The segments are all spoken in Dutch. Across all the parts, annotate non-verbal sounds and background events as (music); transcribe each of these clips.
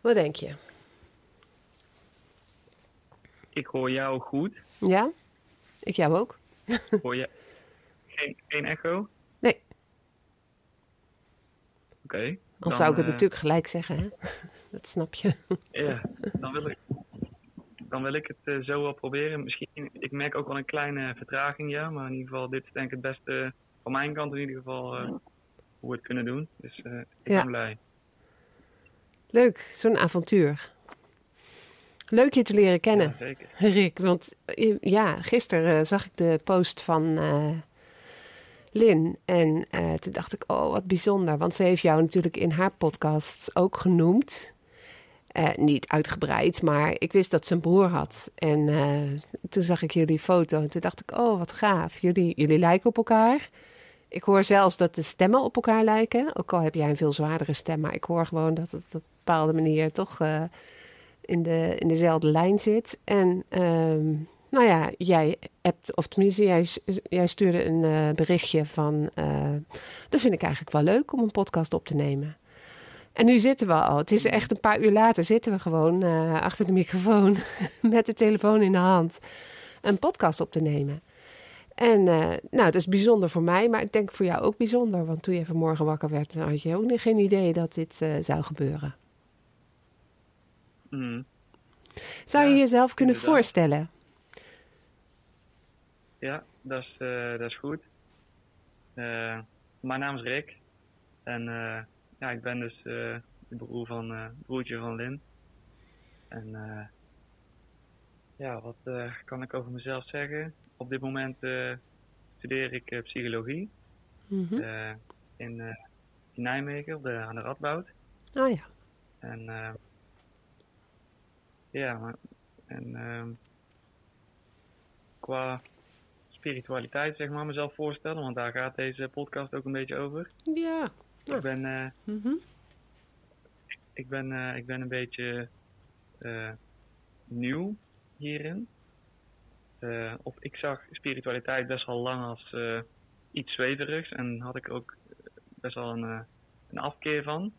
Wat denk je? Ik hoor jou goed. Ja? Ik jou ook. (laughs) Hoor je geen, geen echo? Nee. Oké. dan zou ik het eh, natuurlijk gelijk zeggen, hè? (laughs) Dat snap je. Ja, dan wil ik, dan wil ik het uh, zo wel proberen. Misschien, ik merk ook wel een kleine vertraging, ja. Maar in ieder geval, dit is denk ik het beste van mijn kant in ieder geval uh, hoe we het kunnen doen. Dus ik ja. ben blij. Leuk, zo'n avontuur. Leuk je te leren kennen, ja, zeker. (laughs) Rick. Want ja, gisteren zag ik de post van uh, Lin. En uh, toen dacht ik, oh wat bijzonder. Want ze heeft jou natuurlijk in haar podcast ook genoemd. Uh, niet uitgebreid, maar ik wist dat ze een broer had. En toen zag ik jullie foto. En toen dacht ik, oh wat gaaf. Jullie, jullie lijken op elkaar. Ik hoor zelfs dat de stemmen op elkaar lijken. Ook al heb jij een veel zwaardere stem. Maar ik hoor gewoon dat het een bepaalde manier toch in, de, in dezelfde lijn zit. En ehm, nou ja, jij hebt, of tenminste, jij, jij stuurde een uh, berichtje van. Uh, dat vind ik eigenlijk wel leuk om een podcast op te nemen. En nu zitten we al. Het is echt een paar uur later zitten we gewoon achter de microfoon (laughs) met de telefoon in de hand een podcast op te nemen. En nou, dat is bijzonder voor mij, maar ik denk voor jou ook bijzonder. Want toen je vanmorgen wakker werd, had je ook geen idee dat dit zou gebeuren. Mm. Zou je jezelf kunnen voorstellen? Ja, dat is, uh, dat is goed. Uh, mijn naam is Rick. En uh, ja, ik ben dus de broer van, broertje van Lin. En ja, wat kan ik over mezelf zeggen? Op dit moment studeer ik psychologie. Mm -hmm. in, in Nijmegen op de, aan de Radboud. Oh ja. En ja, en uh, qua spiritualiteit, zeg maar, mezelf voorstellen, want daar gaat deze podcast ook een beetje over. Ja. Ik ben, uh, mm -hmm. ik, ben, uh, ik ben een beetje uh, nieuw hierin. of ik zag spiritualiteit best wel lang als iets zweverigs en had ik ook best wel een, een afkeer van.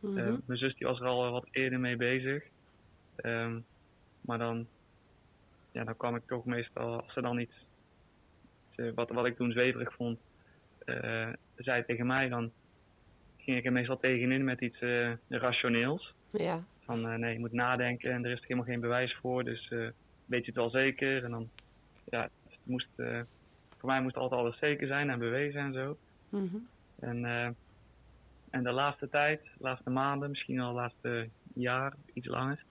Mm -hmm. mijn zus die was er al wat eerder mee bezig. Um, maar dan, ja, dan kwam ik toch meestal, als ze dan iets, wat, wat ik toen zweverig vond, uh, zei tegen mij, dan ging ik er meestal tegenin met iets uh, rationeels. Ja. Van uh, nee, je moet nadenken en er is helemaal geen bewijs voor, dus weet je het wel zeker. En dan, ja, het moest, voor mij moest altijd alles zeker zijn en bewezen en zo. Mm -hmm. En, en de laatste tijd, de laatste maanden, misschien al de laatste jaar, iets langer,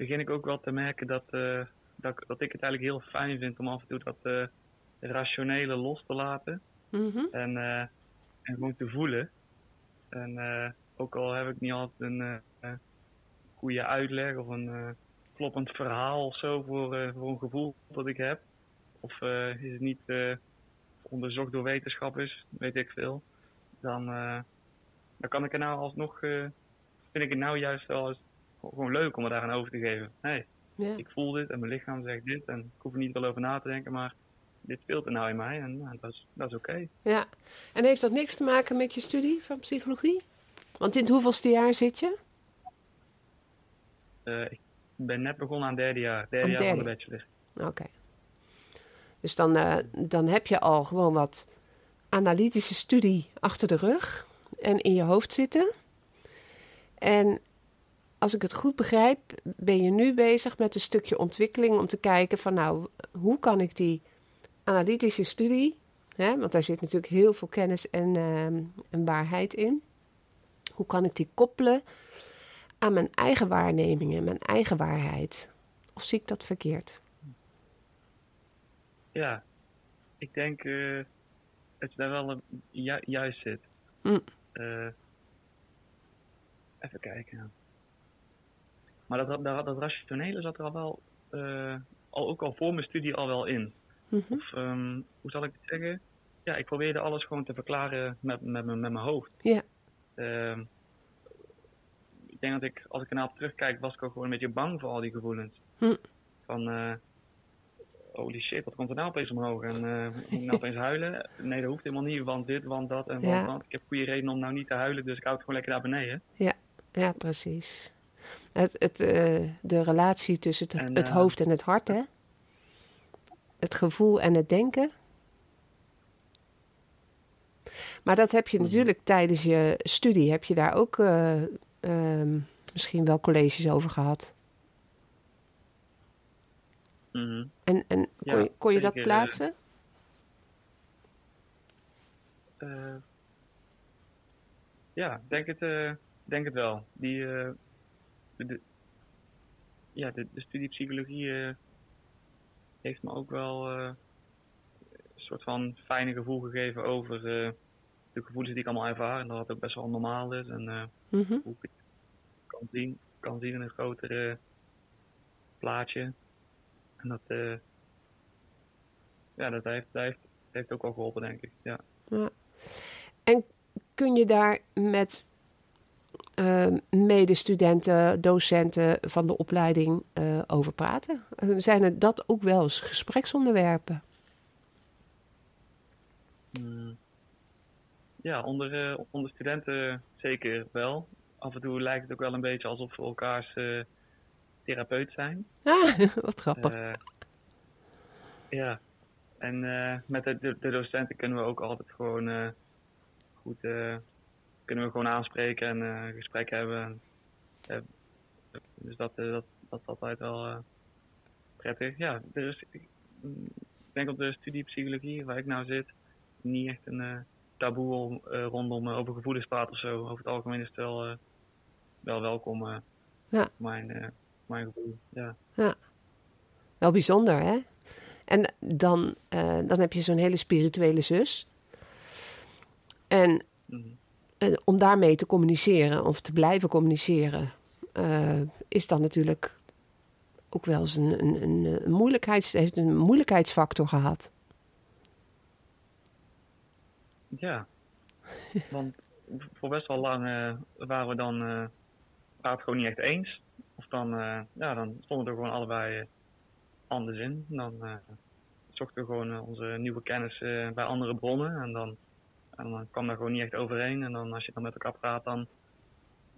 begin ik ook wel te merken dat, uh, dat, dat ik het eigenlijk heel fijn vind om af en toe dat uh, rationele los te laten. Mm -hmm. en, uh, en gewoon te voelen. En ook al heb ik niet altijd een goede uitleg of een kloppend verhaal of zo voor, voor een gevoel dat ik heb. Of is het niet onderzocht door wetenschappers, weet ik veel. Dan, dan kan ik er nou alsnog, vind ik het nou juist wel eens gewoon leuk om er daar aan over te geven. Nee, ik voel dit en mijn lichaam zegt dit en ik hoef er niet wel over na te denken, maar dit speelt er nou in mij en nou, dat is, dat is oké. Okay. Ja, en heeft dat niks te maken met je studie van psychologie? Want in het hoeveelste jaar zit je? Uh, ik ben net begonnen aan derde jaar, derde, derde. jaar van de bachelor. Oké. Okay. Dus dan, uh, dan heb je al gewoon wat analytische studie achter de rug en in je hoofd zitten. En als ik het goed begrijp, ben je nu bezig met een stukje ontwikkeling om te kijken van nou, hoe kan ik die analytische studie, hè, want daar zit natuurlijk heel veel kennis en, ehm, en waarheid in, hoe kan ik die koppelen aan mijn eigen waarnemingen, mijn eigen waarheid? Of zie ik dat verkeerd? Ja, ik denk uh, het daar wel een, juist zit. Mm. Uh, even kijken. Maar dat, dat, dat rationele zat er al wel, uh, al, ook al voor mijn studie al wel in. Mm -hmm. Of um, hoe zal ik het zeggen? Ja, ik probeerde alles gewoon te verklaren met, met, met mijn hoofd. Ja. Yeah. Uh, ik denk dat ik, als ik ernaar terugkijk, was ik ook gewoon een beetje bang voor al die gevoelens. Hm. Van, uh, holy shit, wat komt er nou opeens omhoog? En uh, moet ik nou opeens huilen? Nee, dat hoeft helemaal niet, want dit, want dat en want Ja. dat. Ik heb goede reden om nou niet te huilen, dus ik hou het gewoon lekker naar beneden. Ja, ja precies. Het, het, eh, de relatie tussen het, En, het eh, hoofd en het hart, hè? Het gevoel en het denken. Maar dat heb je Mhm. natuurlijk tijdens je studie, heb je daar ook ehm, misschien wel colleges over gehad. Mhm. En, en kon, Ja, kon je dat plaatsen? Ja, denk het, denk het wel. Die, de, ja, de, de studie psychologie eh, heeft me ook wel eh, een soort van fijne gevoel gegeven over eh, de gevoelens die ik allemaal ervaar. En dat het ook best wel normaal is. En Mhm. hoe ik het kan zien, kan zien in een grotere plaatje. En dat, ja, dat heeft, dat heeft, heeft ook wel geholpen, denk ik. Ja. En kun je daar met eh, medestudenten, docenten van de opleiding eh, over praten? Eh, Zijn er dat ook wel eens gespreksonderwerpen? Mm. Ja, onder, eh, onder studenten zeker wel. Af en toe lijkt het ook wel een beetje alsof we elkaars therapeut zijn. Ah, (laughs) wat grappig. Ja, en met de, de, docenten kunnen we ook altijd gewoon goed kunnen we gewoon aanspreken en eh, een gesprek hebben. Dus dat, eh, dat, dat is altijd wel eh, prettig. Ja, is, ik denk op de studie psychologie waar ik nou zit, niet echt een taboe om, rondom over gevoelens praten of zo. Over het algemeen is het wel, wel welkom. Ja. Mijn, mijn gevoel, ja. Wel bijzonder, hè? En dan, dan heb je zo'n hele spirituele zus. En Mhm. Eh, om daarmee te communiceren of te blijven communiceren, eh, is dan natuurlijk ook wel eens een, een, een, een, moeilijkheids, heeft een moeilijkheidsfactor gehad. Ja, (laughs) want voor best wel lang eh, waren we dan waren het gewoon niet echt eens. Of dan, ja, dan stonden we er gewoon allebei anders in. Dan zochten we gewoon onze nieuwe kennis bij andere bronnen. En dan, en dan kwam daar gewoon niet echt overeen. En dan als je dan met elkaar praat, dan,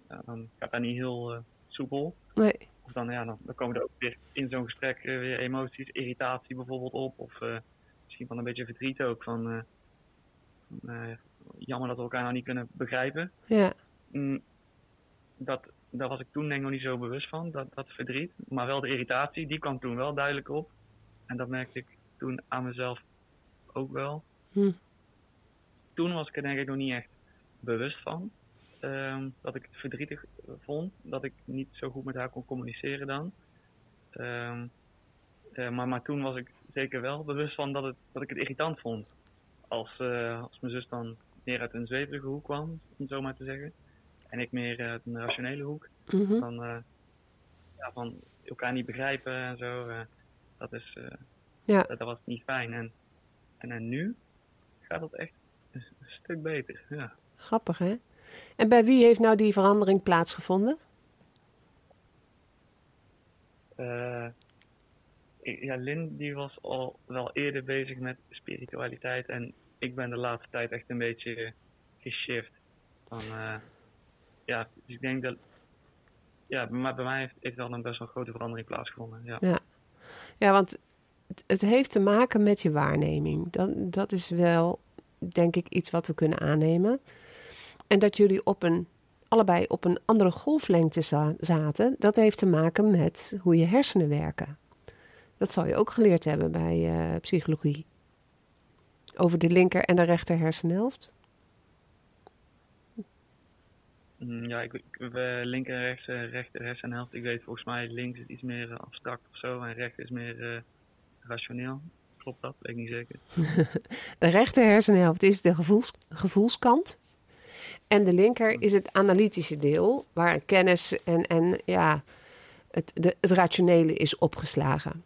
ja, dan gaat dat niet heel eh, soepel. Nee. Of dan, ja, dan, dan komen er ook weer in zo'n gesprek eh, weer emoties, irritatie bijvoorbeeld op. Of eh, misschien van een beetje verdriet ook. Van, van, jammer dat we elkaar nou niet kunnen begrijpen. Ja, Mm, dat, daar was ik toen denk ik nog niet zo bewust van, dat, dat verdriet. Maar wel de irritatie, die kwam toen wel duidelijk op. En dat merkte ik toen aan mezelf ook wel. Hm. Toen was ik er denk ik nog niet echt bewust van. ehm, dat ik het verdrietig vond. Dat ik niet zo goed met haar kon communiceren dan. Ehm, eh, maar, maar toen was ik zeker wel bewust van dat, het, dat ik het irritant vond. Als, eh, als mijn zus dan meer uit een zweverige hoek kwam, om het zo maar te zeggen. En ik meer uit een rationele hoek. mhm. Van, eh, ja, van elkaar niet begrijpen en zo. dat, is, Ja. dat, dat was niet fijn. En, en, en nu gaat het echt een, stuk beter. Ja. grappig hè? En bij wie heeft nou die verandering plaatsgevonden? Ik- ja, Lin die was al wel eerder bezig met spiritualiteit. En ik ben de laatste tijd echt een beetje geshift. Van, eh, ja, dus ik denk dat. Ja, maar bij mij heeft, heeft wel een best wel grote verandering plaatsgevonden. Ja. Ja, want het, het heeft te maken met je waarneming. Dat, dat is wel, denk ik, iets wat we kunnen aannemen. En dat jullie op een allebei op een andere golflengte zaten, dat heeft te maken met hoe je hersenen werken. Dat zal je ook geleerd hebben bij uh, psychologie. Over de linker en de rechter hersenhelft. Mm, ja, ik, linker en rechts, rechter hersenhelft. Ik weet volgens mij links is iets meer uh, abstract of zo en rechts is meer rationeel. Klopt dat? Weet ik niet zeker. (laughs) de rechter hersenhelft is de gevoels, gevoelskant. En de linker is het analytische deel, waar kennis en, en ja, het, de, het rationele is opgeslagen.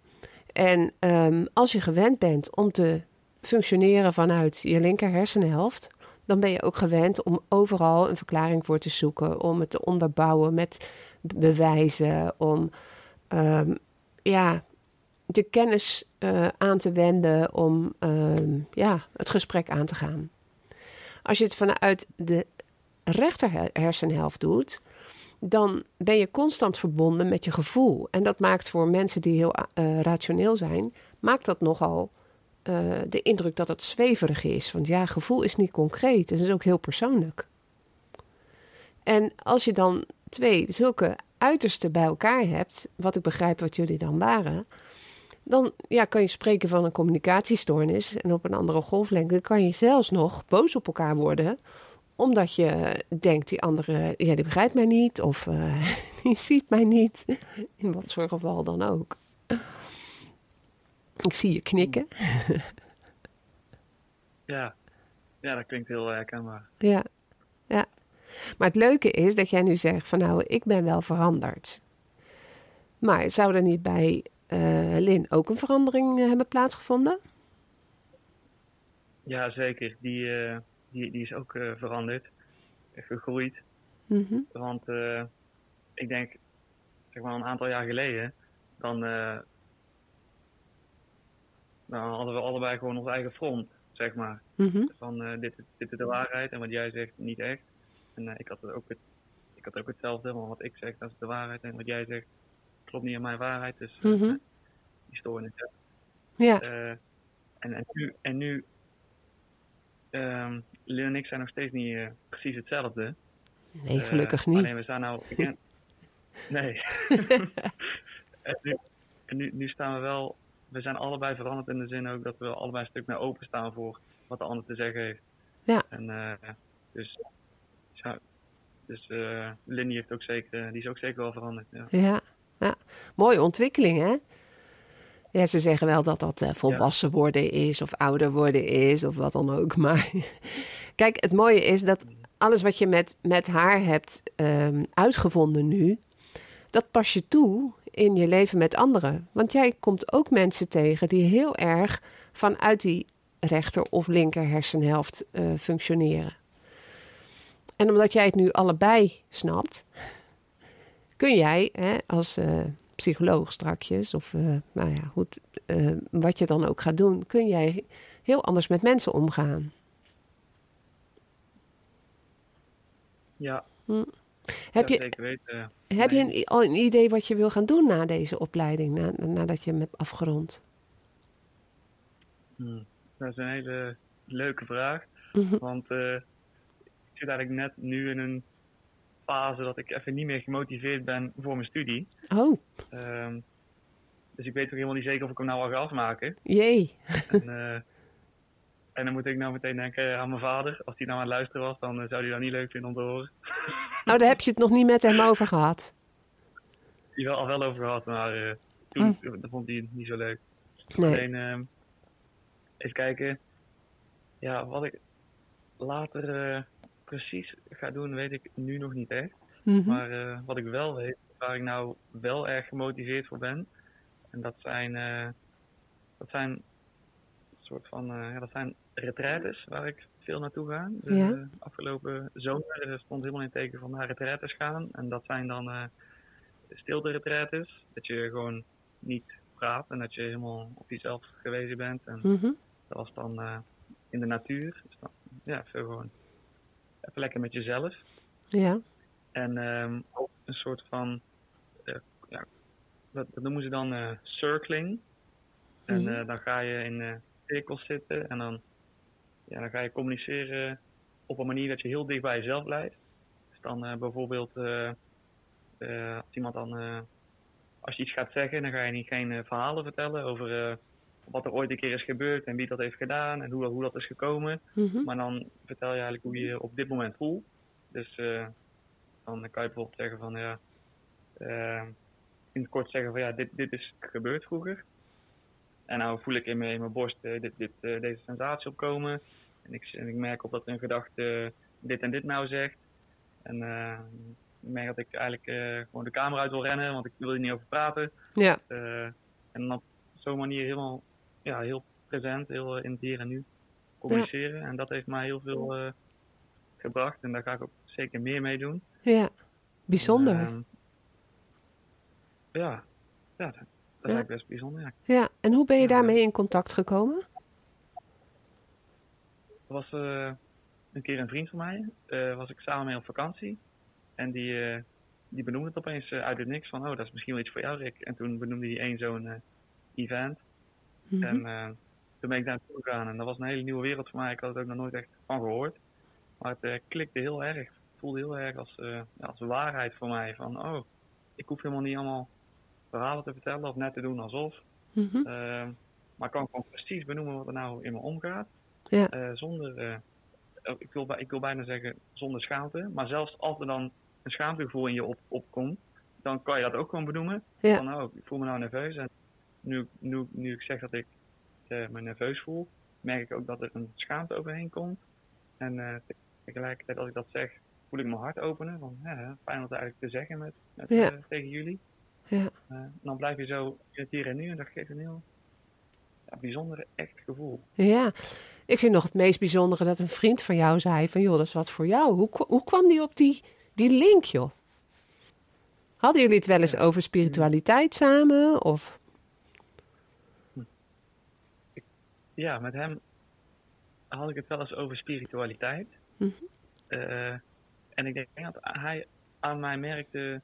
En um, als je gewend bent om te functioneren vanuit je linker hersenhelft, dan ben je ook gewend om overal een verklaring voor te zoeken, om het te onderbouwen met bewijzen, om um, ja, de kennis uh, aan te wenden om uh, ja, het gesprek aan te gaan. Als je het vanuit de rechter hersenhelft doet, dan ben je constant verbonden met je gevoel. En dat maakt voor mensen die heel uh, rationeel zijn, maakt dat nogal uh, de indruk dat het zweverig is. Want ja, gevoel is niet concreet. Het is ook heel persoonlijk. En als je dan twee zulke uitersten bij elkaar hebt, wat ik begrijp wat jullie dan waren, dan ja, kan je spreken van een communicatiestoornis. En op een andere golflengte kan je zelfs nog boos op elkaar worden omdat je denkt, die andere, ja, die begrijpt mij niet of uh, (laughs) die ziet mij niet. In wat voor geval dan ook. Ik zie je knikken. (laughs) ja. ja, dat klinkt heel herkenbaar. Ja, ja. Maar het leuke is dat jij nu zegt van nou, ik ben wel veranderd. Maar zou er niet bij Lin ook een verandering uh, hebben plaatsgevonden? Ja, zeker. Die, uh, die, die is ook veranderd, gegroeid. Mm -hmm. Want ik denk, zeg maar een aantal jaar geleden, dan, uh, dan hadden we allebei gewoon ons eigen front, zeg maar. Mm -hmm. Van dit, dit is de waarheid en wat jij zegt niet echt. En ik, had het ook het, ik had ook hetzelfde, want wat ik zeg dat is de waarheid en wat jij zegt klopt niet aan mijn waarheid. Dus mm -hmm. die stoornis. Ja. en, en nu, en nu um, Lin en ik zijn nog steeds niet uh, precies hetzelfde. Nee, gelukkig niet. Nee, we zijn nou... (laughs) nee. (laughs) en nu, en nu, nu, staan we wel... We zijn allebei veranderd in de zin ook dat we allebei een stuk meer openstaan voor wat de ander te zeggen heeft. Ja. En uh, dus... Dus uh, heeft ook zeker, die is ook zeker wel veranderd. Ja. ja, ja. mooie ontwikkeling hè? Ja, ze zeggen wel dat dat uh, volwassen worden is of ouder worden is of wat dan ook. (laughs) Maar kijk, het mooie is dat alles wat je met, met haar hebt um, uitgevonden nu, dat pas je toe in je leven met anderen. Want jij komt ook mensen tegen die heel erg vanuit die rechter of linker hersenhelft uh, functioneren. En omdat jij het nu allebei snapt, kun jij hè, als uh, psycholoog strakjes, of uh, nou ja, goed, uh, wat je dan ook gaat doen, kun jij heel anders met mensen omgaan. Ja. Hm. Heb, ja, je, weten. heb je een, al een idee wat je wil gaan doen na deze opleiding, na, nadat je hem hebt afgerond? Hm. Dat is een hele leuke vraag. Mm-hmm. Want uh, ik zit eigenlijk net nu in een fase dat ik even niet meer gemotiveerd ben voor mijn studie. Oh. Um, dus ik weet ook helemaal niet zeker of ik hem nou al ga afmaken. Jee. En, uh, en dan moet ik nou meteen denken aan mijn vader. Als hij nou aan het luisteren was, dan uh, zou hij dat niet leuk vinden om te horen. Nou, daar heb je het nog niet met hem over gehad. Die wel al wel over gehad, maar uh, toen oh. dat vond hij het niet zo leuk. Nee. Alleen, um, even kijken. Ja, wat ik later precies ga doen, weet ik nu nog niet echt. Mhm. Mm -hmm. Maar uh, wat ik wel weet, waar ik nou wel erg gemotiveerd voor ben, en dat zijn, uh, dat zijn soort van, uh, ja, dat zijn retraites waar ik veel naartoe ga. De ja. afgelopen zomer stond helemaal in teken van naar retraites gaan. En dat zijn dan stilte retraites, dat je gewoon niet praat en dat je helemaal op jezelf gewezen bent. En mm -hmm. dat was dan in de natuur. Dus dan, ja, veel gewoon even lekker met jezelf. Ja. En um, ook een soort van, uh, ja, dat, dat, noemen ze dan uh, circling. En mm -hmm. uh, dan ga je in cirkels zitten en dan, ja, dan ga je communiceren op een manier dat je heel dicht bij jezelf blijft. Dus dan bijvoorbeeld als iemand dan, als je iets gaat zeggen, dan ga je niet geen verhalen vertellen over wat er ooit een keer is gebeurd en wie dat heeft gedaan en hoe, hoe dat is gekomen. Mhm. Maar dan vertel je eigenlijk hoe je je op dit moment voelt. Dus dan kan je bijvoorbeeld zeggen van ja, in het kort zeggen van ja, dit, dit is gebeurd vroeger. En nou voel ik in mijn, in mijn borst dit, dit, deze sensatie opkomen. En ik, en ik merk op dat een gedachte dit en dit nou zegt. En ik merk dat ik eigenlijk gewoon de kamer uit wil rennen, want ik wil er niet over praten. Ja. En dan op zo'n manier helemaal ja, heel present, heel in het hier en nu communiceren. Ja. En dat heeft mij heel veel gebracht en daar ga ik ook zeker meer mee doen. Ja, bijzonder. En, ja, ja, dat, dat best bijzonder. Ja. ja, en hoe ben je daarmee in contact gekomen? Er was uh, een keer een vriend van mij, uh, was ik samen mee op vakantie. En die, uh, die benoemde het opeens uit het niks van, oh, dat is misschien wel iets voor jou, Rick. En toen benoemde hij één zo'n event. Mhm. En toen ben ik daar naartoe gegaan. En dat was een hele nieuwe wereld voor mij. Ik had het ook nog nooit echt van gehoord. Maar het klikte heel erg. Het voelde heel erg als, als waarheid voor mij. Van, oh, ik hoef helemaal niet allemaal verhalen te vertellen of net te doen alsof. Mhm. maar ik kan gewoon precies benoemen wat er nou in me omgaat. Ja. Uh, zonder, uh, ik, wil, ik wil bijna zeggen zonder schaamte. Maar zelfs als er dan een schaamtegevoel in je op, opkomt, dan kan je dat ook gewoon benoemen. Ja. Van nou, ik voel me nou nerveus. En nu, nu, nu ik zeg dat ik uh, me nerveus voel, merk ik ook dat er een schaamte overheen komt. En tegelijkertijd als ik dat zeg, voel ik mijn hart openen. Van, fijn om dat eigenlijk te zeggen met, met Ja. tegen jullie. Ja. dan blijf je zo het hier en nu en dat geeft een heel ja, bijzonder echt gevoel. Ja, ik vind nog het meest bijzondere dat een vriend van jou zei van... joh, dat is wat voor jou. Hoe, hoe kwam die op die, die link, joh? Hadden jullie het wel eens over spiritualiteit samen? Of... Ja, met hem had ik het wel eens over spiritualiteit. Mhm. Uh, en ik denk dat hij aan mij merkte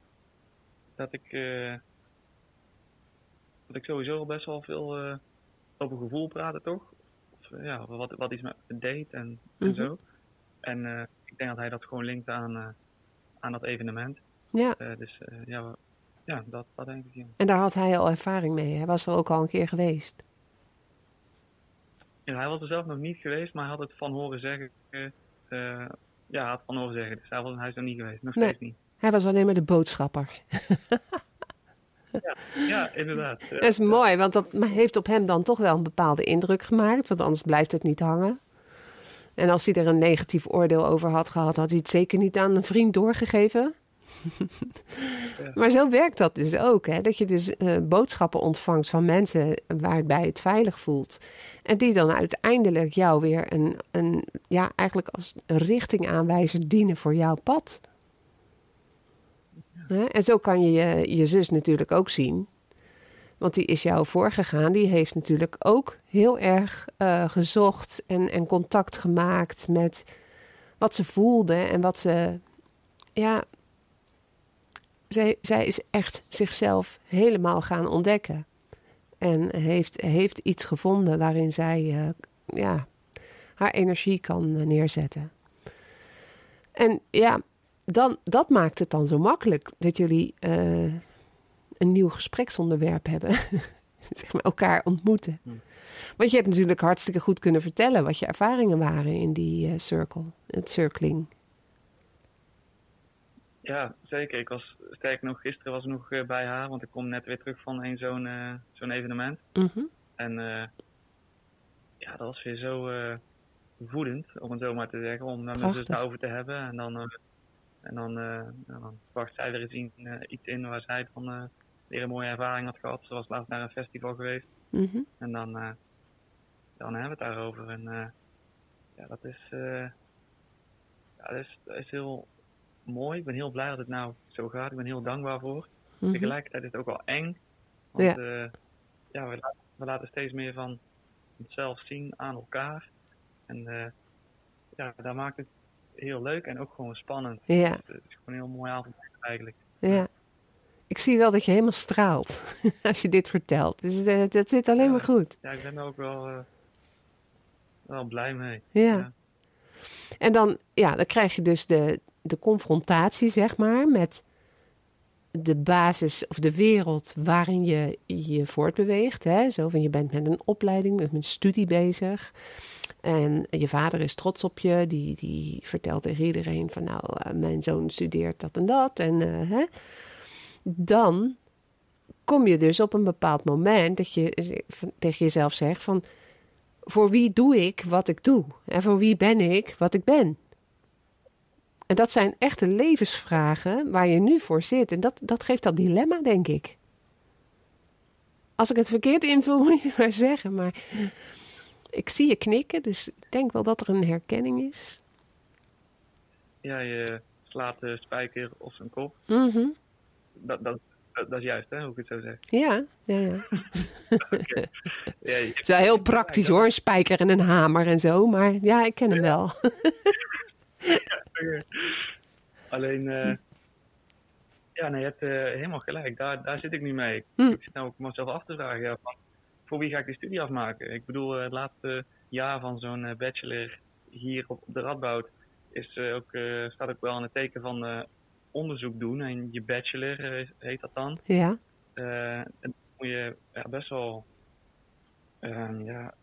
dat ik, uh, dat ik sowieso best wel veel uh, over gevoel praatte, toch? Of, ja, wat, wat iets met date en, mm -hmm. en zo. En ik denk dat hij dat gewoon linkt aan, aan dat evenement. Ja. dus ja, ja dat, dat denk ik. Ja. En daar had hij al ervaring mee. Hij was er ook al een keer geweest. Ja, hij was er zelf nog niet geweest, maar hij had het van horen zeggen. ja, hij had van horen zeggen. Dus hij, was, hij is er niet geweest, nog Nee. steeds niet. Hij was alleen maar de boodschapper. Ja, ja inderdaad. Ja. Dat is mooi, want dat heeft op hem dan toch wel een bepaalde indruk gemaakt. Want anders blijft het niet hangen. En als hij er een negatief oordeel over had gehad, had hij het zeker niet aan een vriend doorgegeven. Ja. Maar zo werkt dat dus ook. Hè? Dat je dus uh, boodschappen ontvangt van mensen waarbij het veilig voelt. En die dan uiteindelijk jou weer een, een ja, eigenlijk als richtingaanwijzer dienen voor jouw pad. En zo kan je, je je zus natuurlijk ook zien. Want die is jou voorgegaan. Die heeft natuurlijk ook heel erg uh, gezocht en, en contact gemaakt met wat ze voelde en wat ze. Ja, zij, zij is echt zichzelf helemaal gaan ontdekken. En heeft, heeft iets gevonden waarin zij uh, ja, haar energie kan uh, neerzetten. En ja, dan, dat maakt het dan zo makkelijk dat jullie uh, een nieuw gespreksonderwerp hebben. (laughs) zeg maar elkaar ontmoeten. Hm. Want je hebt natuurlijk hartstikke goed kunnen vertellen wat je ervaringen waren in die uh, circle, het circling. Ja, zeker. Ik was, sterk nog, gisteren was ik nog uh, bij haar, want ik kom net weer terug van een zo'n uh, zo'n evenement. Mm -hmm. En ja, dat was weer zo voedend, om het zo maar te zeggen, om daar met zus over te hebben. En dan, en dan, dan bracht zij er eens in, iets in waar zij dan weer een mooie ervaring had gehad. Ze was laatst naar een festival geweest. Mm -hmm. En dan, dan hebben we het daarover. En ja, dat is, ja, dat is, dat is heel mooi. Ik ben heel blij dat het nou zo gaat. Ik ben heel dankbaar voor. Mm -hmm. Tegelijkertijd is het ook wel eng. Want ja, uh, ja we, laten, we, laten steeds meer van onszelf zien aan elkaar. En uh, ja, dat maakt het heel leuk en ook gewoon spannend. Ja. Het, het is gewoon een heel mooi avond eigenlijk. Ja. Ik zie wel dat je helemaal straalt (laughs) als je dit vertelt. Dus uh, dat zit alleen ja, maar goed. Ja, ik ben er ook wel, wel blij mee. Ja. ja. En dan, ja, dan krijg je dus de, de confrontatie, zeg maar, met de basis of de wereld waarin je je voortbeweegt. Hè? Zo van je bent met een opleiding, met een studie bezig. En je vader is trots op je. Die, die vertelt tegen iedereen van nou, eh, mijn zoon studeert dat en dat. En uh, hè? dan kom je dus op een bepaald moment dat je tegen jezelf zegt van voor wie doe ik wat ik doe? En voor wie ben ik wat ik ben? En dat zijn echte levensvragen waar je nu voor zit. En dat, dat geeft dat dilemma, denk ik. Als ik het verkeerd invul, (laughs) moet je maar zeggen. Maar ik zie je knikken, dus ik denk wel dat er een herkenning is. Ja, je slaat de spijker op zijn kop. Mm dat, dat, dat, is juist, hè, hoe ik het zo zeg. Ja, ja, ja. (laughs) ja het is wel heel praktisch hoor, een spijker en een hamer en zo. Maar ja, ik ken hem wel. (laughs) Alleen, uh, ja, nee, je hebt uh, helemaal gelijk. Daar, daar zit ik nu mee. Hm. Ik zit nou ook mezelf af te vragen, ja, van, voor wie ga ik die studie afmaken? Ik bedoel, het laatste jaar van zo'n bachelor hier op, de Radboud is, ook, staat ook wel aan het teken van onderzoek doen. En je bachelor heet dat dan. Ja. en dan moet je ja, best wel, ehm, ja,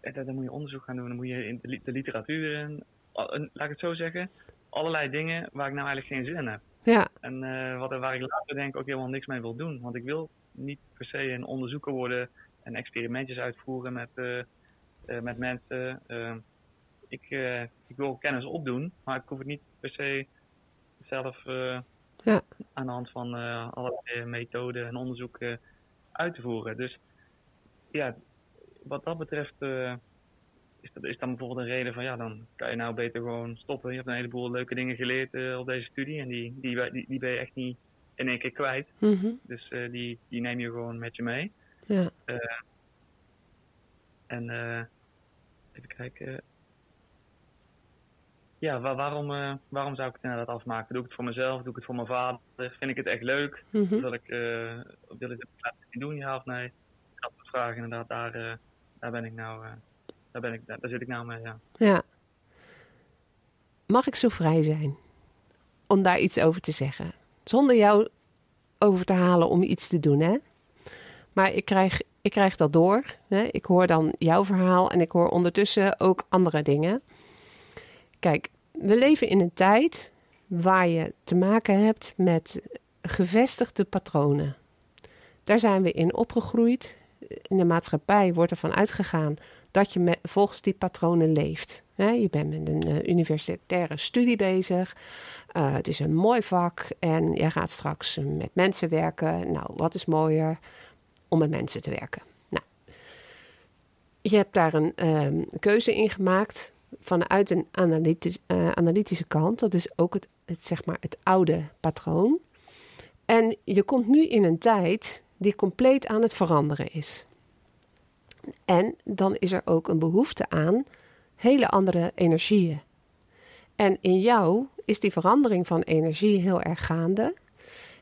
dan moet je onderzoek gaan doen. Dan moet je in de literatuur in, laat ik het zo zeggen, allerlei dingen waar ik nou eigenlijk geen zin in heb. Ja. En uh, wat, waar ik later denk ook helemaal niks mee wil doen. Want ik wil niet per se een onderzoeker worden en experimentjes uitvoeren met, uh, uh, met mensen. ik, ik wil kennis opdoen, maar ik hoef het niet per se zelf ja. aan de hand van allerlei methoden en onderzoeken uit te voeren. Dus ja, wat dat betreft is, dat, is dan bijvoorbeeld een reden van ja, dan kan je nou beter gewoon stoppen. Je hebt een heleboel leuke dingen geleerd uh, op deze studie en die, die, die, die, ben je echt niet in één keer kwijt. Mm -hmm. Dus uh, die, die neem je gewoon met je mee. Ja. Uh, en even kijken. Ja, waar, waarom, waarom zou ik het inderdaad afmaken? Doe ik het voor mezelf? Doe ik het voor mijn vader? Vind ik het echt leuk? Mm -hmm. Wil ik, wil ik het laten doen, ja of nee? Dat soort vragen inderdaad, daar, daar ben ik nou daar, ben ik, daar, daar, zit ik nou mee, ja. Ja. Mag ik zo vrij zijn om daar iets over te zeggen? Zonder jou over te halen om iets te doen, hè? Maar ik krijg, ik krijg dat door. Hè? Ik hoor dan jouw verhaal en ik hoor ondertussen ook andere dingen. Kijk, we leven in een tijd waar je te maken hebt met gevestigde patronen. Daar zijn we in opgegroeid. In de maatschappij wordt ervan uitgegaan dat je met, volgens die patronen leeft. je bent met een uh, universitaire studie bezig. Uh, het is een mooi vak en jij gaat straks met mensen werken. Nou, wat is mooier om met mensen te werken? Nou, je hebt daar een um, keuze in gemaakt vanuit een uh, analytische kant. Dat is ook het, het, zeg maar het oude patroon. En je komt nu in een tijd die compleet aan het veranderen is. En dan is er ook een behoefte aan hele andere energieën. En in jou is die verandering van energie heel erg gaande.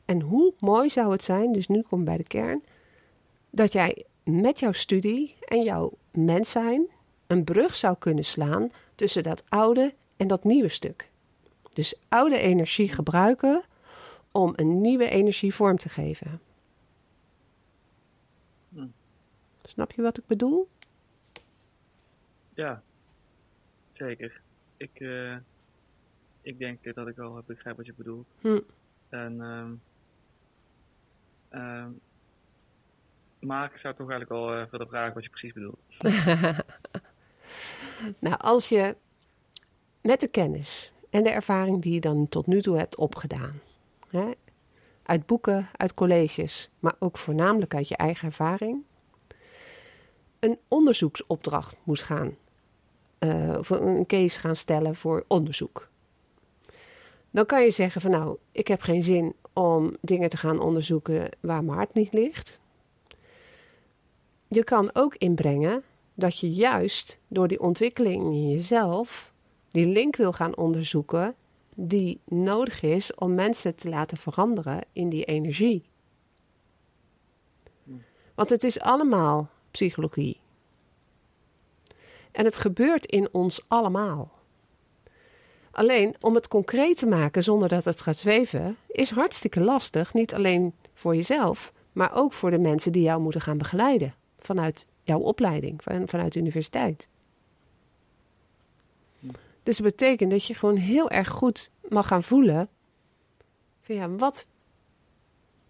En hoe mooi zou het zijn, dus nu kom bij de kern, dat jij met jouw studie en jouw mens zijn een brug zou kunnen slaan tussen dat oude en dat nieuwe stuk. Dus oude energie gebruiken om een nieuwe energie vorm te geven. Snap je wat ik bedoel? Ja, zeker. Ik, uh, ik denk dat ik wel begrijp wat je bedoelt. Hm. En, um, um, maar ik zou toch eigenlijk wel uh, willen vragen wat je precies bedoelt. (laughs) nou, als je met de kennis en de ervaring die je dan tot nu toe hebt opgedaan, hè, uit boeken, uit colleges, maar ook voornamelijk uit je eigen ervaring, een onderzoeksopdracht moet gaan. Uh, of een case gaan stellen voor onderzoek. Dan kan je zeggen van nou, ik heb geen zin om dingen te gaan onderzoeken waar mijn hart niet ligt. Je kan ook inbrengen dat je juist door die ontwikkeling in jezelf die link wil gaan onderzoeken die nodig is om mensen te laten veranderen in die energie. Want het is allemaal psychologie. En het gebeurt in ons allemaal. alleen om het concreet te maken zonder dat het gaat zweven, is hartstikke lastig. Niet alleen voor jezelf, maar ook voor de mensen die jou moeten gaan begeleiden vanuit jouw opleiding, van, vanuit de universiteit. Dus dat betekent dat je gewoon heel erg goed mag gaan voelen. Van ja, wat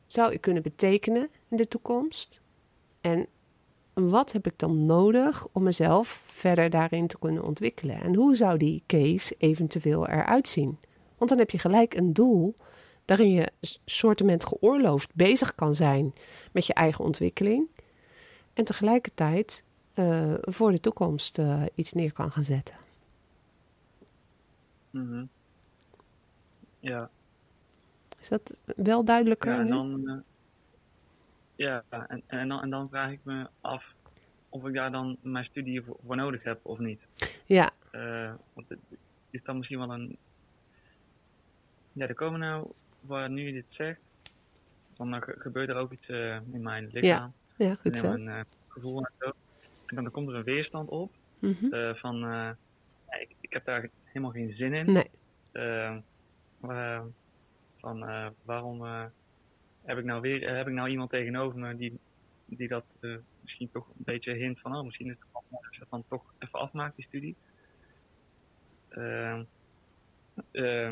zou ik kunnen betekenen in de toekomst? En wat heb ik dan nodig om mezelf verder daarin te kunnen ontwikkelen? En hoe zou die case eventueel eruit zien? Want dan heb je gelijk een doel waarin je soortement geoorloofd bezig kan zijn met je eigen ontwikkeling. En tegelijkertijd uh, voor de toekomst uh, iets neer kan gaan zetten. Mm Ja. Is dat wel duidelijker? Ja, en dan, uh, ja, en, en, dan, en dan vraag ik me af of ik daar dan mijn studie voor, voor nodig heb of niet. Ja. want het is dan misschien wel een. Ja, er komen nou, waar nu je dit zegt, dan gebeurt er ook iets in mijn lichaam. Ja, ja goed zo. Gevoel en zo. En dan komt er een weerstand op mm -hmm. van, ik, ik heb daar helemaal geen zin in. Nee. Uh, van waarom heb ik nou weer heb ik nou iemand tegenover me die, die dat misschien toch een beetje hint van oh misschien is het wel als je dat dan toch even afmaakt die studie.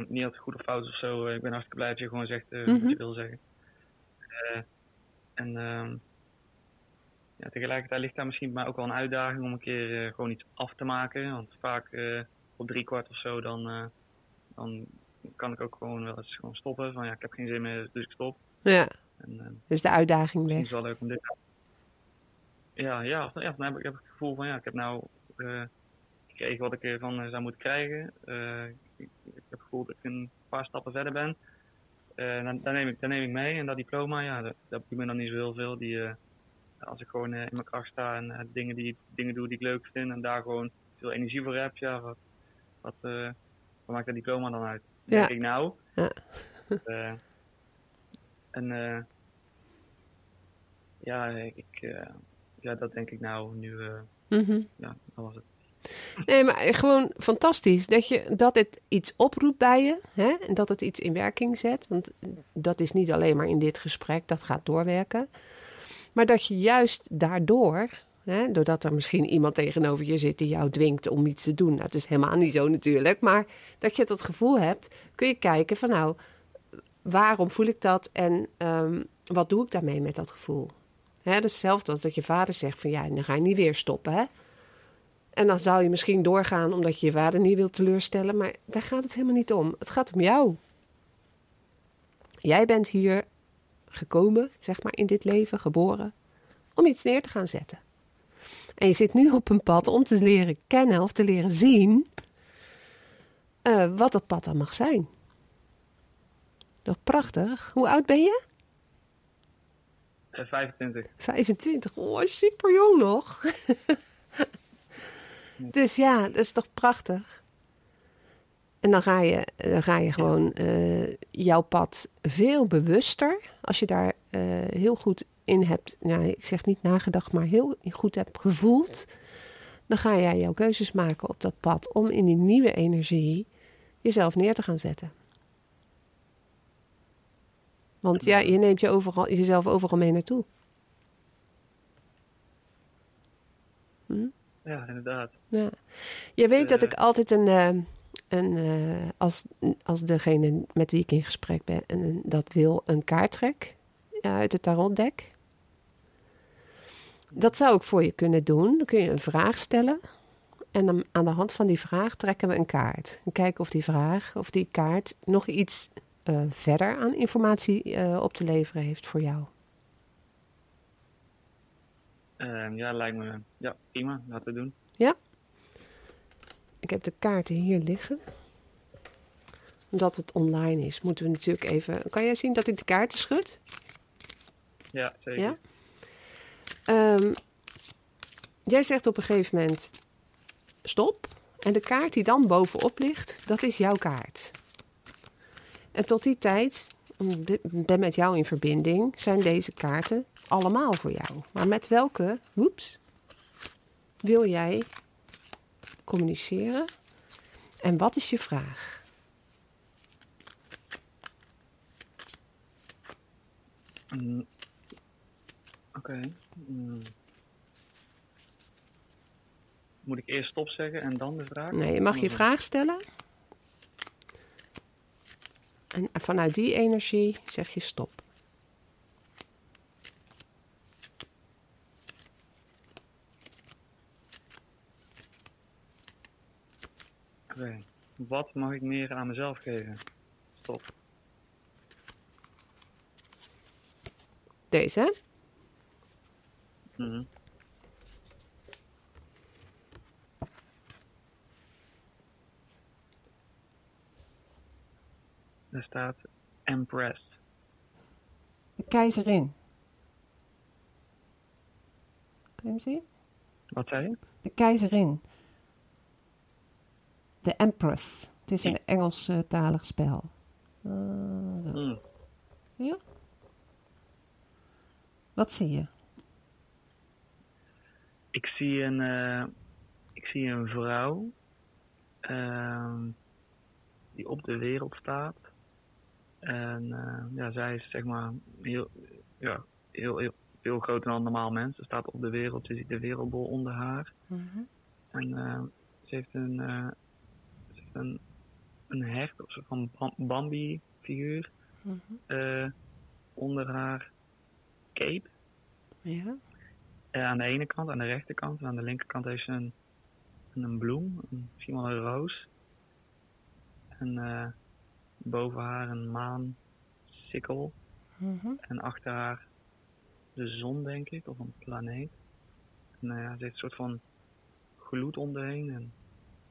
niet altijd goed of fout of zo. ik ben hartstikke blij dat je gewoon zegt -hmm. wat je mhm. wil zeggen. en ehm, ja, tegelijkertijd ligt daar misschien bij mij ook wel een uitdaging om een keer gewoon iets af te maken. Want vaak op drie kwart of zo, dan, uh, dan kan ik ook gewoon wel eens gewoon stoppen. Van ja, ik heb geen zin meer, dus ik stop. Ja, en, uh, dus de uitdaging weg. Het is wel leuk om dit... Ja, ja, ja dan heb ik, heb het gevoel van ja, ik heb nou uh, gekregen wat ik ervan zou moeten krijgen. Ik, ik, heb het gevoel dat ik een paar stappen verder ben. dan, dan, neem ik, dan neem ik mee en dat diploma, ja, dat, dat doet me dan niet zo heel veel. Die, als ik gewoon in mijn kracht sta en dingen, die, dingen doe die ik leuk vind en daar gewoon veel energie voor heb, ja, wat, wat, uh, wat maakt dat diploma dan uit? Ja. Denk ik nou. Ja. En uh, ja, ik, ja, dat denk ik nou nu. Mm -hmm. Ja, dat was het. Nee, maar gewoon fantastisch dat, je, dat het iets oproept bij je. Hè? En dat het iets in werking zet. Want dat is niet alleen maar in dit gesprek, dat gaat doorwerken. Maar dat je juist daardoor Hè, doordat er misschien iemand tegenover je zit die jou dwingt om iets te doen. Nou, het is helemaal niet zo natuurlijk. Maar dat je dat gevoel hebt, kun je kijken van nou, waarom voel ik dat en um, wat doe ik daarmee met dat gevoel? Hè, dat is hetzelfde als dat je vader zegt van ja, dan ga je niet weer stoppen. Hè? En dan zou je misschien doorgaan omdat je je vader niet wilt teleurstellen. Maar daar gaat het helemaal niet om. Het gaat om jou. Jij bent hier gekomen, zeg maar, in dit leven, geboren, om iets neer te gaan zetten. En je zit nu op een pad om te leren kennen of te leren zien uh, wat dat pad dan mag zijn. Toch prachtig. Hoe oud ben je? Uh, 25. 25. Oh, super jong nog. (laughs) dus ja, dat is toch prachtig. En dan ga je, dan ga je gewoon uh, jouw pad veel bewuster, als je daar uh, heel goed in hebt, nou, ik zeg niet nagedacht, maar heel goed hebt gevoeld, dan ga jij jouw keuzes maken op dat pad om in die nieuwe energie jezelf neer te gaan zetten. Want ja, je neemt je overal, jezelf overal mee naartoe. Hm? Ja, inderdaad. Ja. Je weet dat ik altijd een, uh, een uh, als, als degene met wie ik in gesprek ben, en dat wil, een kaart trek uit het tarotdek. Dat zou ik voor je kunnen doen. Dan kun je een vraag stellen. En dan aan de hand van die vraag trekken we een kaart. En kijken of die vraag of die kaart nog iets uh, verder aan informatie uh, op te leveren heeft voor jou. Uh, ja, lijkt me ja, prima. Laten we doen. Ja. Ik heb de kaarten hier liggen. Omdat het online is, moeten we natuurlijk even. Kan jij zien dat ik de kaarten schud? Ja, zeker. Ja? Um, jij zegt op een gegeven moment stop. En de kaart die dan bovenop ligt, dat is jouw kaart. En tot die tijd, ik ben met jou in verbinding, zijn deze kaarten allemaal voor jou. Maar met welke, woeps, wil jij communiceren? En wat is je vraag? Mm. Oké. Mm. Moet ik eerst stop zeggen en dan de vraag? Nee, je mag je vraag stellen. En vanuit die energie zeg je stop. Oké. Wat mag ik meer aan mezelf geven? Stop. Deze? Mhm. Er staat Empress. De keizerin. Kun je hem zien? Wat zei je? De keizerin. De Empress. Het is een Engelstalig spel. Uh. Mm. Ja? Wat zie je? Ik zie een, eh, ik zie een vrouw ehm, die op de wereld staat. En eh, ja, zij is zeg maar heel, ja, heel, heel veel groter dan een normaal mens. Ze staat op de wereld, je ziet de wereldbol onder haar. En eh, ze heeft een, ze heeft een, een hert of zo van Bam- Bambi-figuur eh, onder haar cape. Ja? Aan de ene kant, aan de rechterkant. En aan de linkerkant heeft ze een, een bloem, een, misschien wel een roos. En eh, boven haar een maan, sikkel. Mhm. En achter haar de zon, denk ik, of een planeet. En eh, ja, ze heeft een soort van gloed om heen. En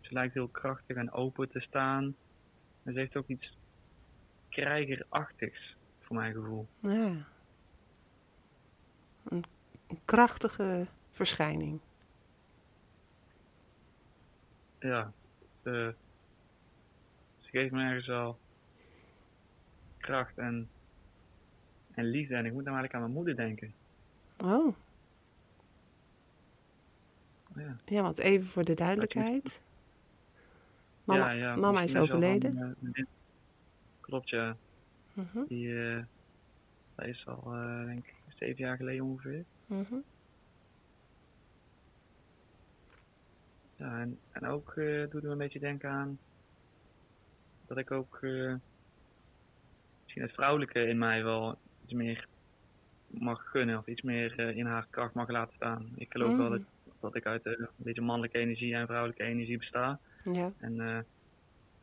ze lijkt heel krachtig en open te staan. En ze heeft ook iets krijgerachtigs, voor mijn gevoel. Ja. Een, een krachtige verschijning. Ja, ze, ze geeft me ergens al kracht en, en liefde. En ik moet dan eigenlijk aan mijn moeder denken. Oh, Ja, ja, want even voor de duidelijkheid. Mama, ja, ja, mama is overleden. van, eh, Klopt, ja. Mhm, Die, eh dat is al, eh, denk ik, zeven jaar geleden ongeveer. mhm. Ja, en, en ook doet me een beetje denken aan dat ik ook misschien het vrouwelijke in mij wel iets meer mag gunnen of iets meer eh, in haar kracht mag laten staan. Ik geloof wel Mhm. dat, dat ik uit eh, een beetje mannelijke energie en vrouwelijke energie besta. Ja, En eh,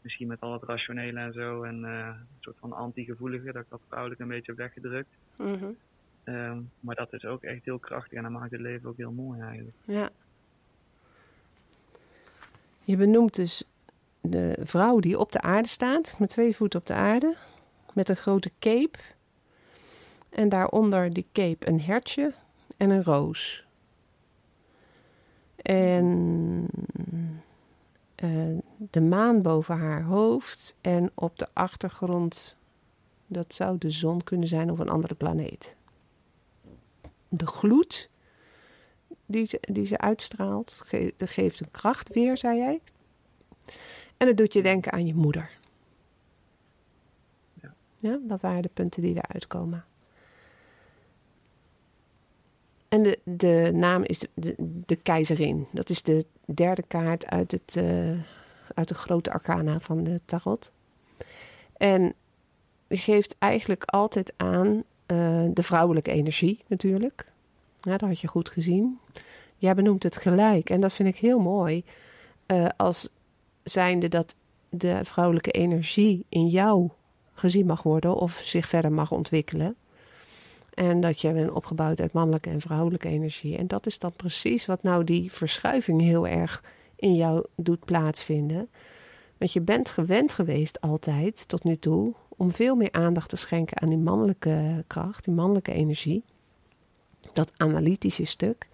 misschien met al het rationele en zo en een soort van anti-gevoelige, dat ik dat vrouwelijk een beetje heb weggedrukt. mhm. Ehm, maar dat is ook echt heel krachtig en dat maakt het leven ook heel mooi eigenlijk. ja. Je benoemt dus de vrouw die op de aarde staat, met twee voeten op de aarde, met een grote cape. En daaronder die cape een hertje en een roos. En eh, de maan boven haar hoofd en op de achtergrond, dat zou de zon kunnen zijn of een andere planeet. De gloed die ze, die ze uitstraalt, geeft een kracht weer, zei jij. En dat doet je denken aan je moeder. Ja. Dat waren de punten die eruit komen. En de, de naam is de, de, keizerin. Dat is de derde kaart uit, het, eh, uit de grote arcana van de tarot. En die geeft eigenlijk altijd aan eh, de vrouwelijke energie natuurlijk. Ja, dat had je goed gezien. Jij benoemt het gelijk en dat vind ik heel mooi. eh, als zijnde dat de vrouwelijke energie in jou gezien mag worden of zich verder mag ontwikkelen. En dat je bent opgebouwd uit mannelijke en vrouwelijke energie. En dat is dan precies wat nou die verschuiving heel erg in jou doet plaatsvinden. Want je bent gewend geweest altijd, tot nu toe, om veel meer aandacht te schenken aan die mannelijke kracht, die mannelijke energie. Dat analytische stuk.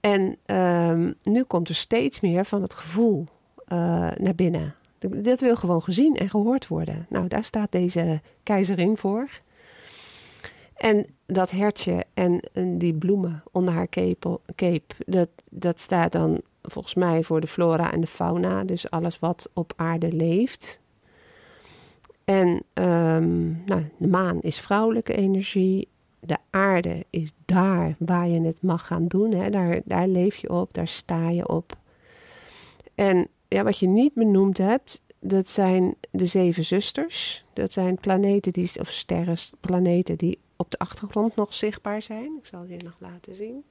En ehm, nu komt er steeds meer van het gevoel eh, naar binnen. Dat wil gewoon gezien en gehoord worden. Nou, daar staat deze keizerin voor. En dat hertje en, die bloemen onder haar cape, cape dat, dat staat dan volgens mij voor de flora en de fauna. Dus alles wat op aarde leeft. En ehm, nou, de maan is vrouwelijke energie. de aarde is daar waar je het mag gaan doen. Hè? Daar, daar leef je op, daar sta je op. En ja, wat je niet benoemd hebt, dat zijn de zeven zusters. Dat zijn planeten die, of sterren, planeten die op de achtergrond nog zichtbaar zijn. Ik zal je nog laten zien.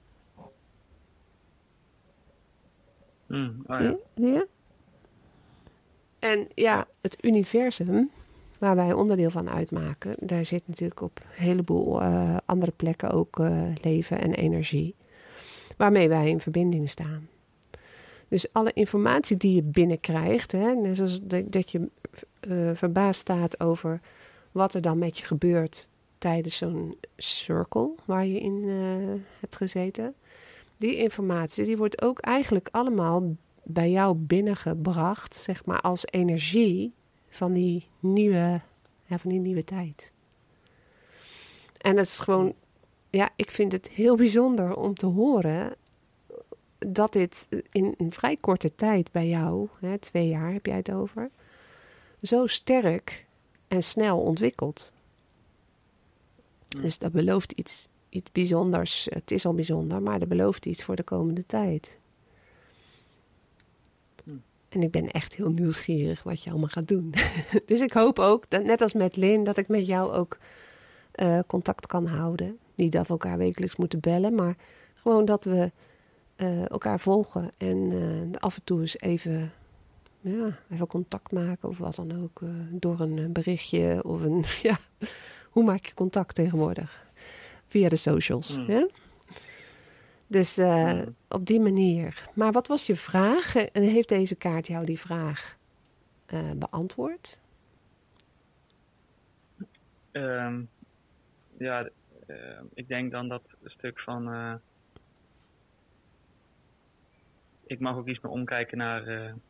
Mm, oh ja. ja. En ja, het universum, waar wij onderdeel van uitmaken, daar zit natuurlijk op een heleboel uh, andere plekken ook uh, leven en energie, waarmee wij in verbinding staan. Dus alle informatie die je binnenkrijgt, hè, net zoals dat, je uh, verbaasd staat over wat er dan met je gebeurt tijdens zo'n circle waar je in hebt gezeten. Die informatie die wordt ook eigenlijk allemaal bij jou binnengebracht, zeg maar, als energie van die nieuwe, ja, van die nieuwe tijd. En dat is gewoon, ja, ik vind het heel bijzonder om te horen dat dit in een vrij korte tijd bij jou, hè, twee jaar heb jij het over, zo sterk en snel ontwikkelt. Dus dat belooft iets, iets bijzonders. Het is al bijzonder, maar dat belooft iets voor de komende tijd. En ik ben echt heel nieuwsgierig wat je allemaal gaat doen. (laughs) dus ik hoop ook, dat, net als met Lin, dat ik met jou ook uh, contact kan houden. Niet dat we elkaar wekelijks moeten bellen, maar gewoon dat we uh, elkaar volgen. En uh, af en toe eens even, ja, even contact maken of wat dan ook. door een berichtje of een, (laughs) ja, hoe maak je contact tegenwoordig? Via de socials. Mm. Ja? Dus uh, op die manier. Maar wat was je vraag? En heeft deze kaart jou die vraag beantwoord? Um, ja, uh, ik denk dan dat een stuk van. Ik mag ook iets meer omkijken naar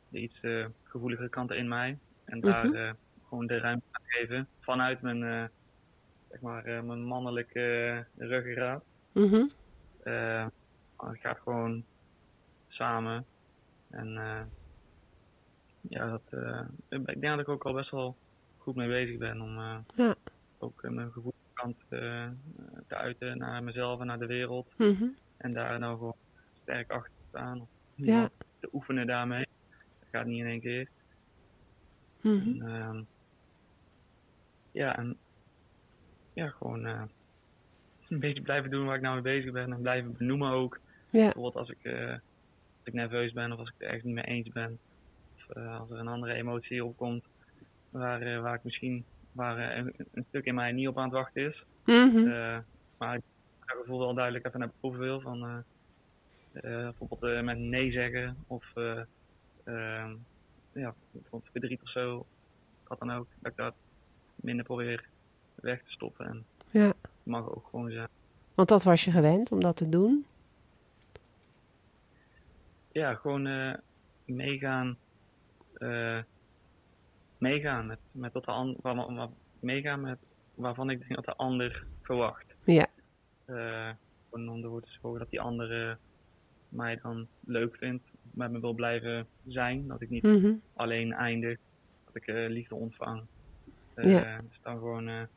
de iets gevoeligere kanten in mij. En daar -huh. Mhm. gewoon de ruimte aan geven. Vanuit mijn, zeg maar, mijn mannelijke ruggengraat. -huh het gaat gewoon samen. En ja, dat, ik denk dat ik ook al best wel goed mee bezig ben om ja. ook mijn gevoelskant te uiten naar mezelf en naar de wereld. Mm -hmm. En daar nou gewoon sterk achter te staan. Ja. Te oefenen daarmee. Dat gaat niet in één keer. Mm -hmm. en, ehm, ja, en ja, gewoon een beetje blijven doen waar ik nou mee bezig ben en blijven benoemen ook. Ja. Bijvoorbeeld als ik, uh, als ik nerveus ben of als ik het ergens niet mee eens ben. Of uh, als er een andere emotie opkomt waar, waar ik misschien waar, een, een, stuk in mij niet op aan het wachten is. Mm -hmm. maar ik het gevoel wel duidelijk even naar boven wil. Van, bijvoorbeeld met nee zeggen of ehm, ja, bijvoorbeeld verdriet of zo. Wat dan ook. Dat ik dat minder probeer weg te stoppen. En ja. mag ook gewoon zijn. Want dat was je gewend om dat te doen? ja, gewoon uh, meegaan. Uh, meegaan met, met wat de ander. Meegaan met waarvan ik denk dat de ander verwacht. Ja. Uh, gewoon om ervoor te zorgen dat die andere mij dan leuk vindt. Met me wil blijven zijn. Dat ik niet mm -hmm. alleen eindig. Dat ik liefde ontvang. ja. Dus dan gewoon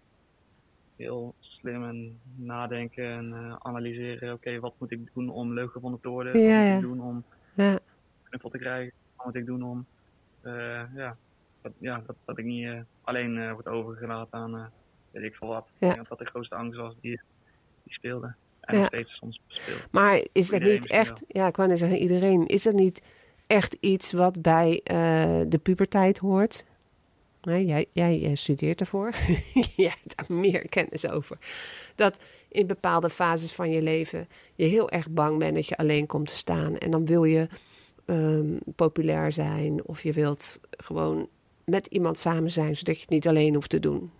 heel slim en nadenken en analyseren. Oké, okay, wat moet ik doen om leuk gevonden te worden? Ja, wat moet ik doen om ja. knuffel te krijgen. Wat moet ik doen om, uh, ja, dat, ja, dat, dat ik niet uh, alleen uh, word overgelaten aan, weet ik veel wat. Ja. Dat de grootste angst was die, die speelde. En Ja. nog steeds soms speelt. Maar is dat niet echt, ja, ik wou net zeggen iedereen, is dat niet echt iets wat bij eh, de puberteit hoort? Nee, jij, jij studeert ervoor. (laughs) jij hebt daar meer kennis over. Dat in bepaalde fases van je leven je heel erg bang bent dat je alleen komt te staan. En dan wil je ehm, populair zijn of je wilt gewoon met iemand samen zijn, zodat je het niet alleen hoeft te doen.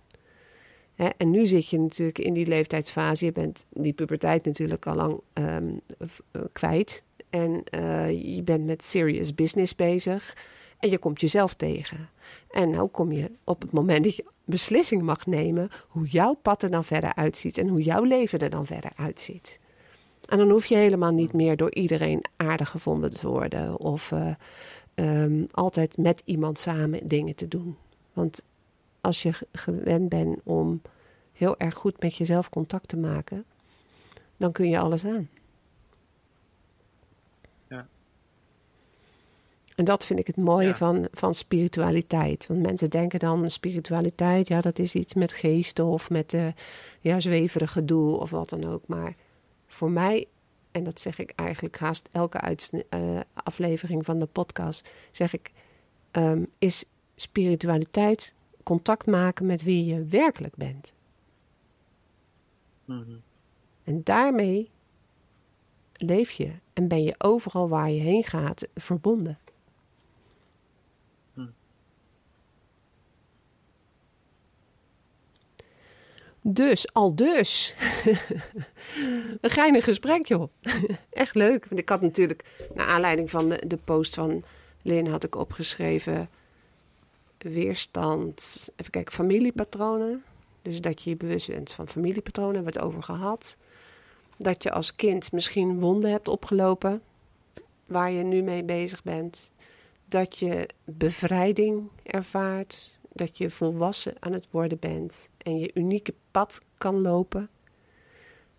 Hè, en nu zit je natuurlijk in die leeftijdsfase. Je bent die puberteit natuurlijk al lang ehm, eh, kwijt. En eh, je bent met serious business bezig. En je komt jezelf tegen. En nou kom je op het moment dat je beslissing mag nemen... hoe jouw pad er dan verder uitziet en hoe jouw leven er dan verder uitziet. En dan hoef je helemaal niet meer door iedereen aardig gevonden te worden... of eh, ehm, altijd met iemand samen dingen te doen. Want als je ge- gewend bent om heel erg goed met jezelf contact te maken, dan kun je alles aan. Ja. En dat vind ik het mooie Ja. van, van spiritualiteit. Want mensen denken dan spiritualiteit, ja, dat is iets met geesten of met eh ja, zweverig gedoe of wat dan ook. Maar voor mij, en dat zeg ik eigenlijk haast elke eh, aflevering van de podcast, zeg ik, ehm, is spiritualiteit contact maken met wie je werkelijk bent. Mhm. En daarmee leef je en ben je overal waar je heen gaat verbonden. Hm. Dus, al dus. (laughs) Een geinig gesprek, joh. (laughs) Echt leuk. Want ik had natuurlijk, naar aanleiding van de, de post van Lin, had ik opgeschreven weerstand. Even kijken, familiepatronen. Dus dat je je bewust bent van familiepatronen, hebben we het over gehad. Dat je als kind misschien wonden hebt opgelopen, waar je nu mee bezig bent. Dat je bevrijding ervaart, dat je volwassen aan het worden bent en je unieke pad kan lopen,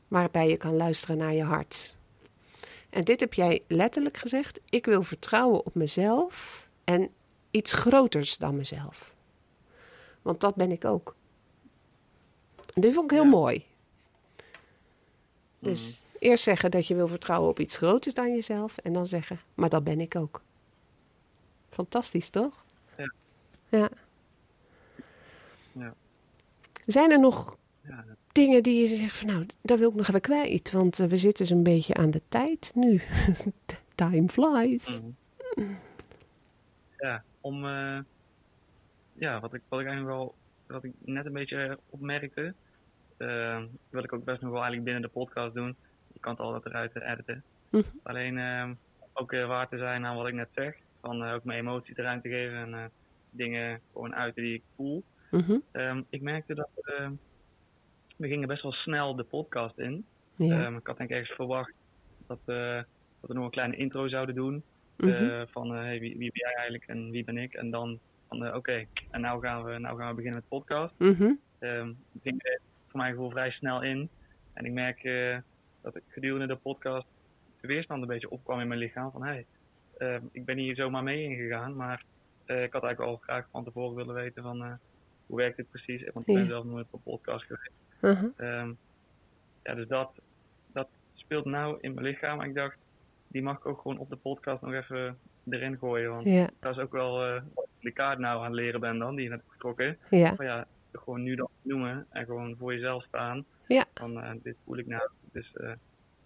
waarbij je kan luisteren naar je hart. En dit heb jij letterlijk gezegd: ik wil vertrouwen op mezelf en iets groters dan mezelf. Want dat ben ik ook. En dit vond ik heel Ja. mooi. Dus eerst zeggen dat je wil vertrouwen op iets groters dan jezelf. En dan zeggen, maar dat ben ik ook. Fantastisch, toch? Ja. Ja. Ja. Zijn er nog Ja, dingen die je zegt van nou, dat wil ik nog even kwijt. Want eh, we zitten zo'n beetje aan de tijd nu. (laughs) Time flies. Mhm. Ja, om. eh, ja, wat ik, wat ik eigenlijk wel. Wat ik net een beetje opmerkte. eh, wil ik ook best nog wel eigenlijk binnen de podcast doen. Je kan het altijd eruit editen. Mhm. Alleen eh, ook eh, waar te zijn aan wat ik net zeg. Van ook mijn emoties de ruimte geven en dingen gewoon uiten die ik voel. Mhm. Ehm, ik merkte dat. eh, we gingen best wel snel de podcast in. Ja. Ehm, ik had denk ik ergens verwacht dat, dat we nog een kleine intro zouden doen. Mhm. Eh, van eh, hey, wie, wie ben jij eigenlijk en wie ben ik? En dan van eh, oké, en nou gaan, we, nou gaan we beginnen met de podcast. Mhm. Ehm ging er voor mijn gevoel vrij snel in. En ik merk dat ik gedurende de podcast de weerstand een beetje opkwam in mijn lichaam. Van hey, ehm, ik ben hier zomaar mee ingegaan, maar ik had eigenlijk al graag van tevoren willen weten van hoe werkt dit precies? Want ik ben zelf nooit op een podcast geweest. Mhm. Ehm, ja, dus dat, dat speelt nou in mijn lichaam. Maar ik dacht, die mag ik ook gewoon op de podcast nog even erin gooien. Want Ja. dat is ook wel eh wat ik die kaart nou aan het leren ben dan, die je net hebt getrokken. Ja. Maar ja, gewoon nu dan noemen en gewoon voor jezelf staan. Ja. Van eh, dit voel ik nou. Dus eh,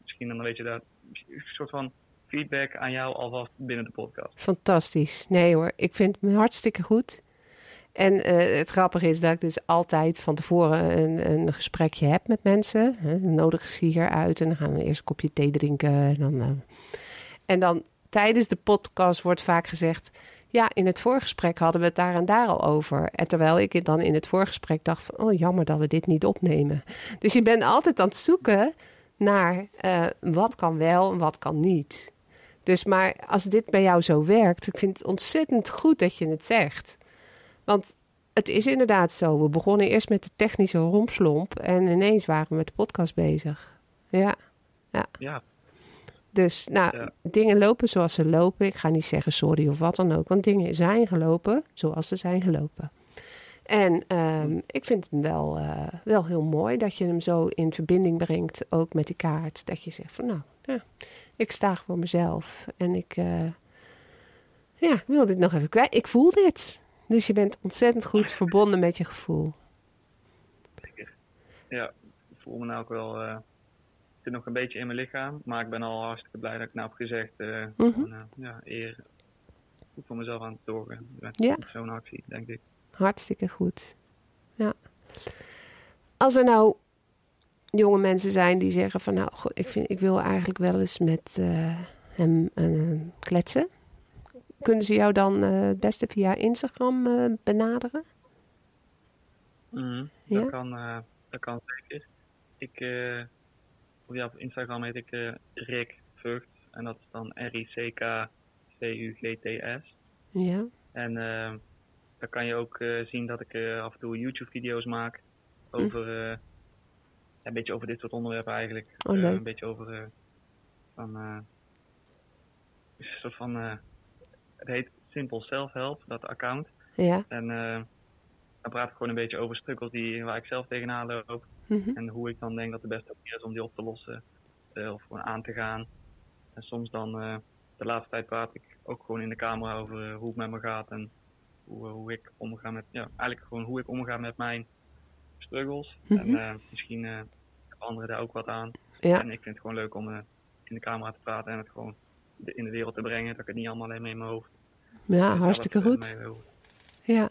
misschien dan weet je dat een soort van feedback aan jou alvast binnen de podcast. Fantastisch. Nee hoor, ik vind het hartstikke goed. En eh, het grappige is dat ik dus altijd van tevoren een, een gesprekje heb met mensen. Hè, nodig ze hier uit en dan gaan we eerst een kopje thee drinken. En dan, eh, en dan tijdens de podcast wordt vaak gezegd... Ja, in het voorgesprek hadden we het daar en daar al over. En terwijl ik dan in het voorgesprek dacht van... Oh, jammer dat we dit niet opnemen. Dus je bent altijd aan het zoeken naar eh, wat kan wel en wat kan niet. Dus maar als dit bij jou zo werkt, ik vind het ontzettend goed dat je het zegt. Want het is inderdaad zo. We begonnen eerst met de technische rompslomp en ineens waren we met de podcast bezig. Ja, Ja, dus nou, Ja. dingen lopen zoals ze lopen. Ik ga niet zeggen sorry of wat dan ook, want dingen zijn gelopen zoals ze zijn gelopen. En ehm, ik vind hem wel, eh, wel heel mooi dat je hem zo in verbinding brengt, ook met die kaart. Dat je zegt van nou, ja, ik sta voor mezelf en ik, eh, ja, ik wil dit nog even kwijt. Ik voel dit. Dus je bent ontzettend goed verbonden met je gevoel. ja, ik voel me nou ook wel. eh, het zit nog een beetje in mijn lichaam, maar ik ben al hartstikke blij dat ik nou heb gezegd. gewoon, eh, ja, eer goed voor mezelf aan het zorgen. Met Ja. Zo'n actie, denk ik. Hartstikke goed. Ja. Als er nou jonge mensen zijn die zeggen van nou, ik, vind, ik wil eigenlijk wel eens met hem kletsen. Kunnen ze jou dan eh, het beste via Instagram eh, benaderen? Mhm, Ja? dat, kan, eh, dat kan zeker. Ik, eh, ja, op Instagram heet ik Rick Vught. En dat is dan R-I-C-K-V-U-G-T-S. Ja. En eh dan kan je ook zien dat ik af en toe YouTube-video's maak. over, uh, een beetje over dit soort onderwerpen eigenlijk. Oh, een beetje over van, een soort van, het heet Simple Self Help, dat account. Ja. En dan praat ik gewoon een beetje over struggles die, waar ik zelf tegenaan loop. Mhm. En hoe ik dan denk dat de beste manier is om die op te lossen. of gewoon aan te gaan. En soms dan, de laatste tijd praat ik ook gewoon in de camera over hoe het met me gaat. En hoe, hoe ik omga met, ja, eigenlijk gewoon hoe ik omga met mijn struggles. Mhm. En misschien uh, anderen daar ook wat aan. Ja. En ik vind het gewoon leuk om in de camera te praten en het gewoon in de wereld te brengen. Dat ik het niet allemaal alleen mee in mijn hoofd. Ja, hartstikke goed. Ja.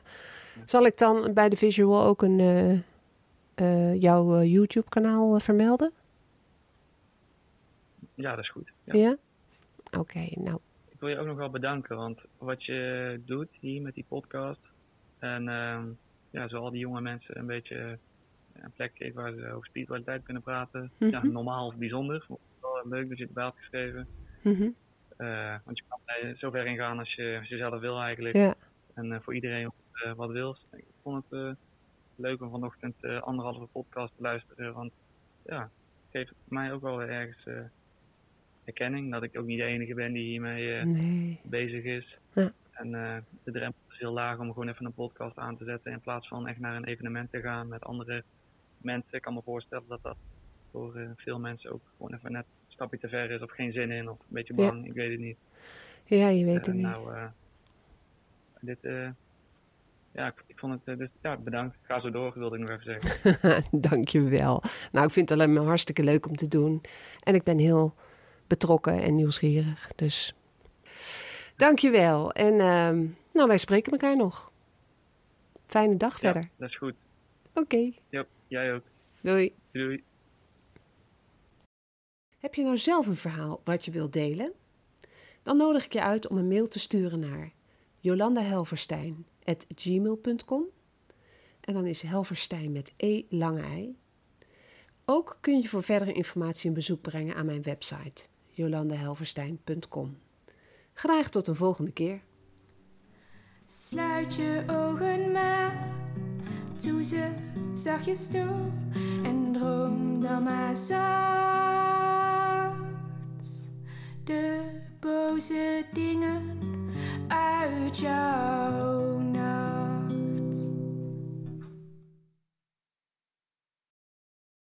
Zal ik dan bij de visual ook een, jouw YouTube kanaal vermelden? Ja, dat is goed. Ja? ja? Oké, okay, nou ik wil je ook nog wel bedanken, want wat je doet hier met die podcast. En uh, ja, zo al die jonge mensen een beetje een plek geven waar ze over spiritualiteit kunnen praten. Mm -hmm. Ja, normaal of bijzonder. Wel leuk dat je het had geschreven. Mm -hmm. Uh, want je kan er zo ver in gaan als je, als je zelf wil eigenlijk. Ja. En uh, voor iedereen uh, wat wil. Ik vond het leuk om vanochtend anderhalve podcast te luisteren. Want ja, het geeft mij ook wel ergens erkenning. Dat ik ook niet de enige ben die hiermee nee. bezig is. Ja. En de drempel is heel laag om gewoon even een podcast aan te zetten. In plaats van echt naar een evenement te gaan met andere mensen. Ik kan me voorstellen dat dat voor veel mensen ook gewoon even net stapje te ver is. Of geen zin in. Of een beetje bang. Ja. Ik weet het niet. Ja, je weet het niet. Nou, dit... ja, ik, ik, vond het, dus ja, bedankt. Ga zo door, wilde ik nog even zeggen. (laughs) Dankjewel. Nou, ik vind het alleen maar hartstikke leuk om te doen. En ik ben heel betrokken en nieuwsgierig. Dus dankjewel. En uh, nou, wij spreken elkaar nog. Fijne dag ja, verder. dat is goed. Oké. Okay. Ja, jij ook. Doei. Doei. Heb je nou zelf een verhaal wat je wilt delen? Dan nodig ik je uit om een mail te sturen naar jolandahelverstein.gmail.com En dan is Helverstein met E lange ei. Ook kun je voor verdere informatie een bezoek brengen aan mijn website jolandahelverstein.com. Graag tot een volgende keer. Sluit je ogen maar, doe ze zachtjes toe en droom dan maar zacht de boze dingen uit jou.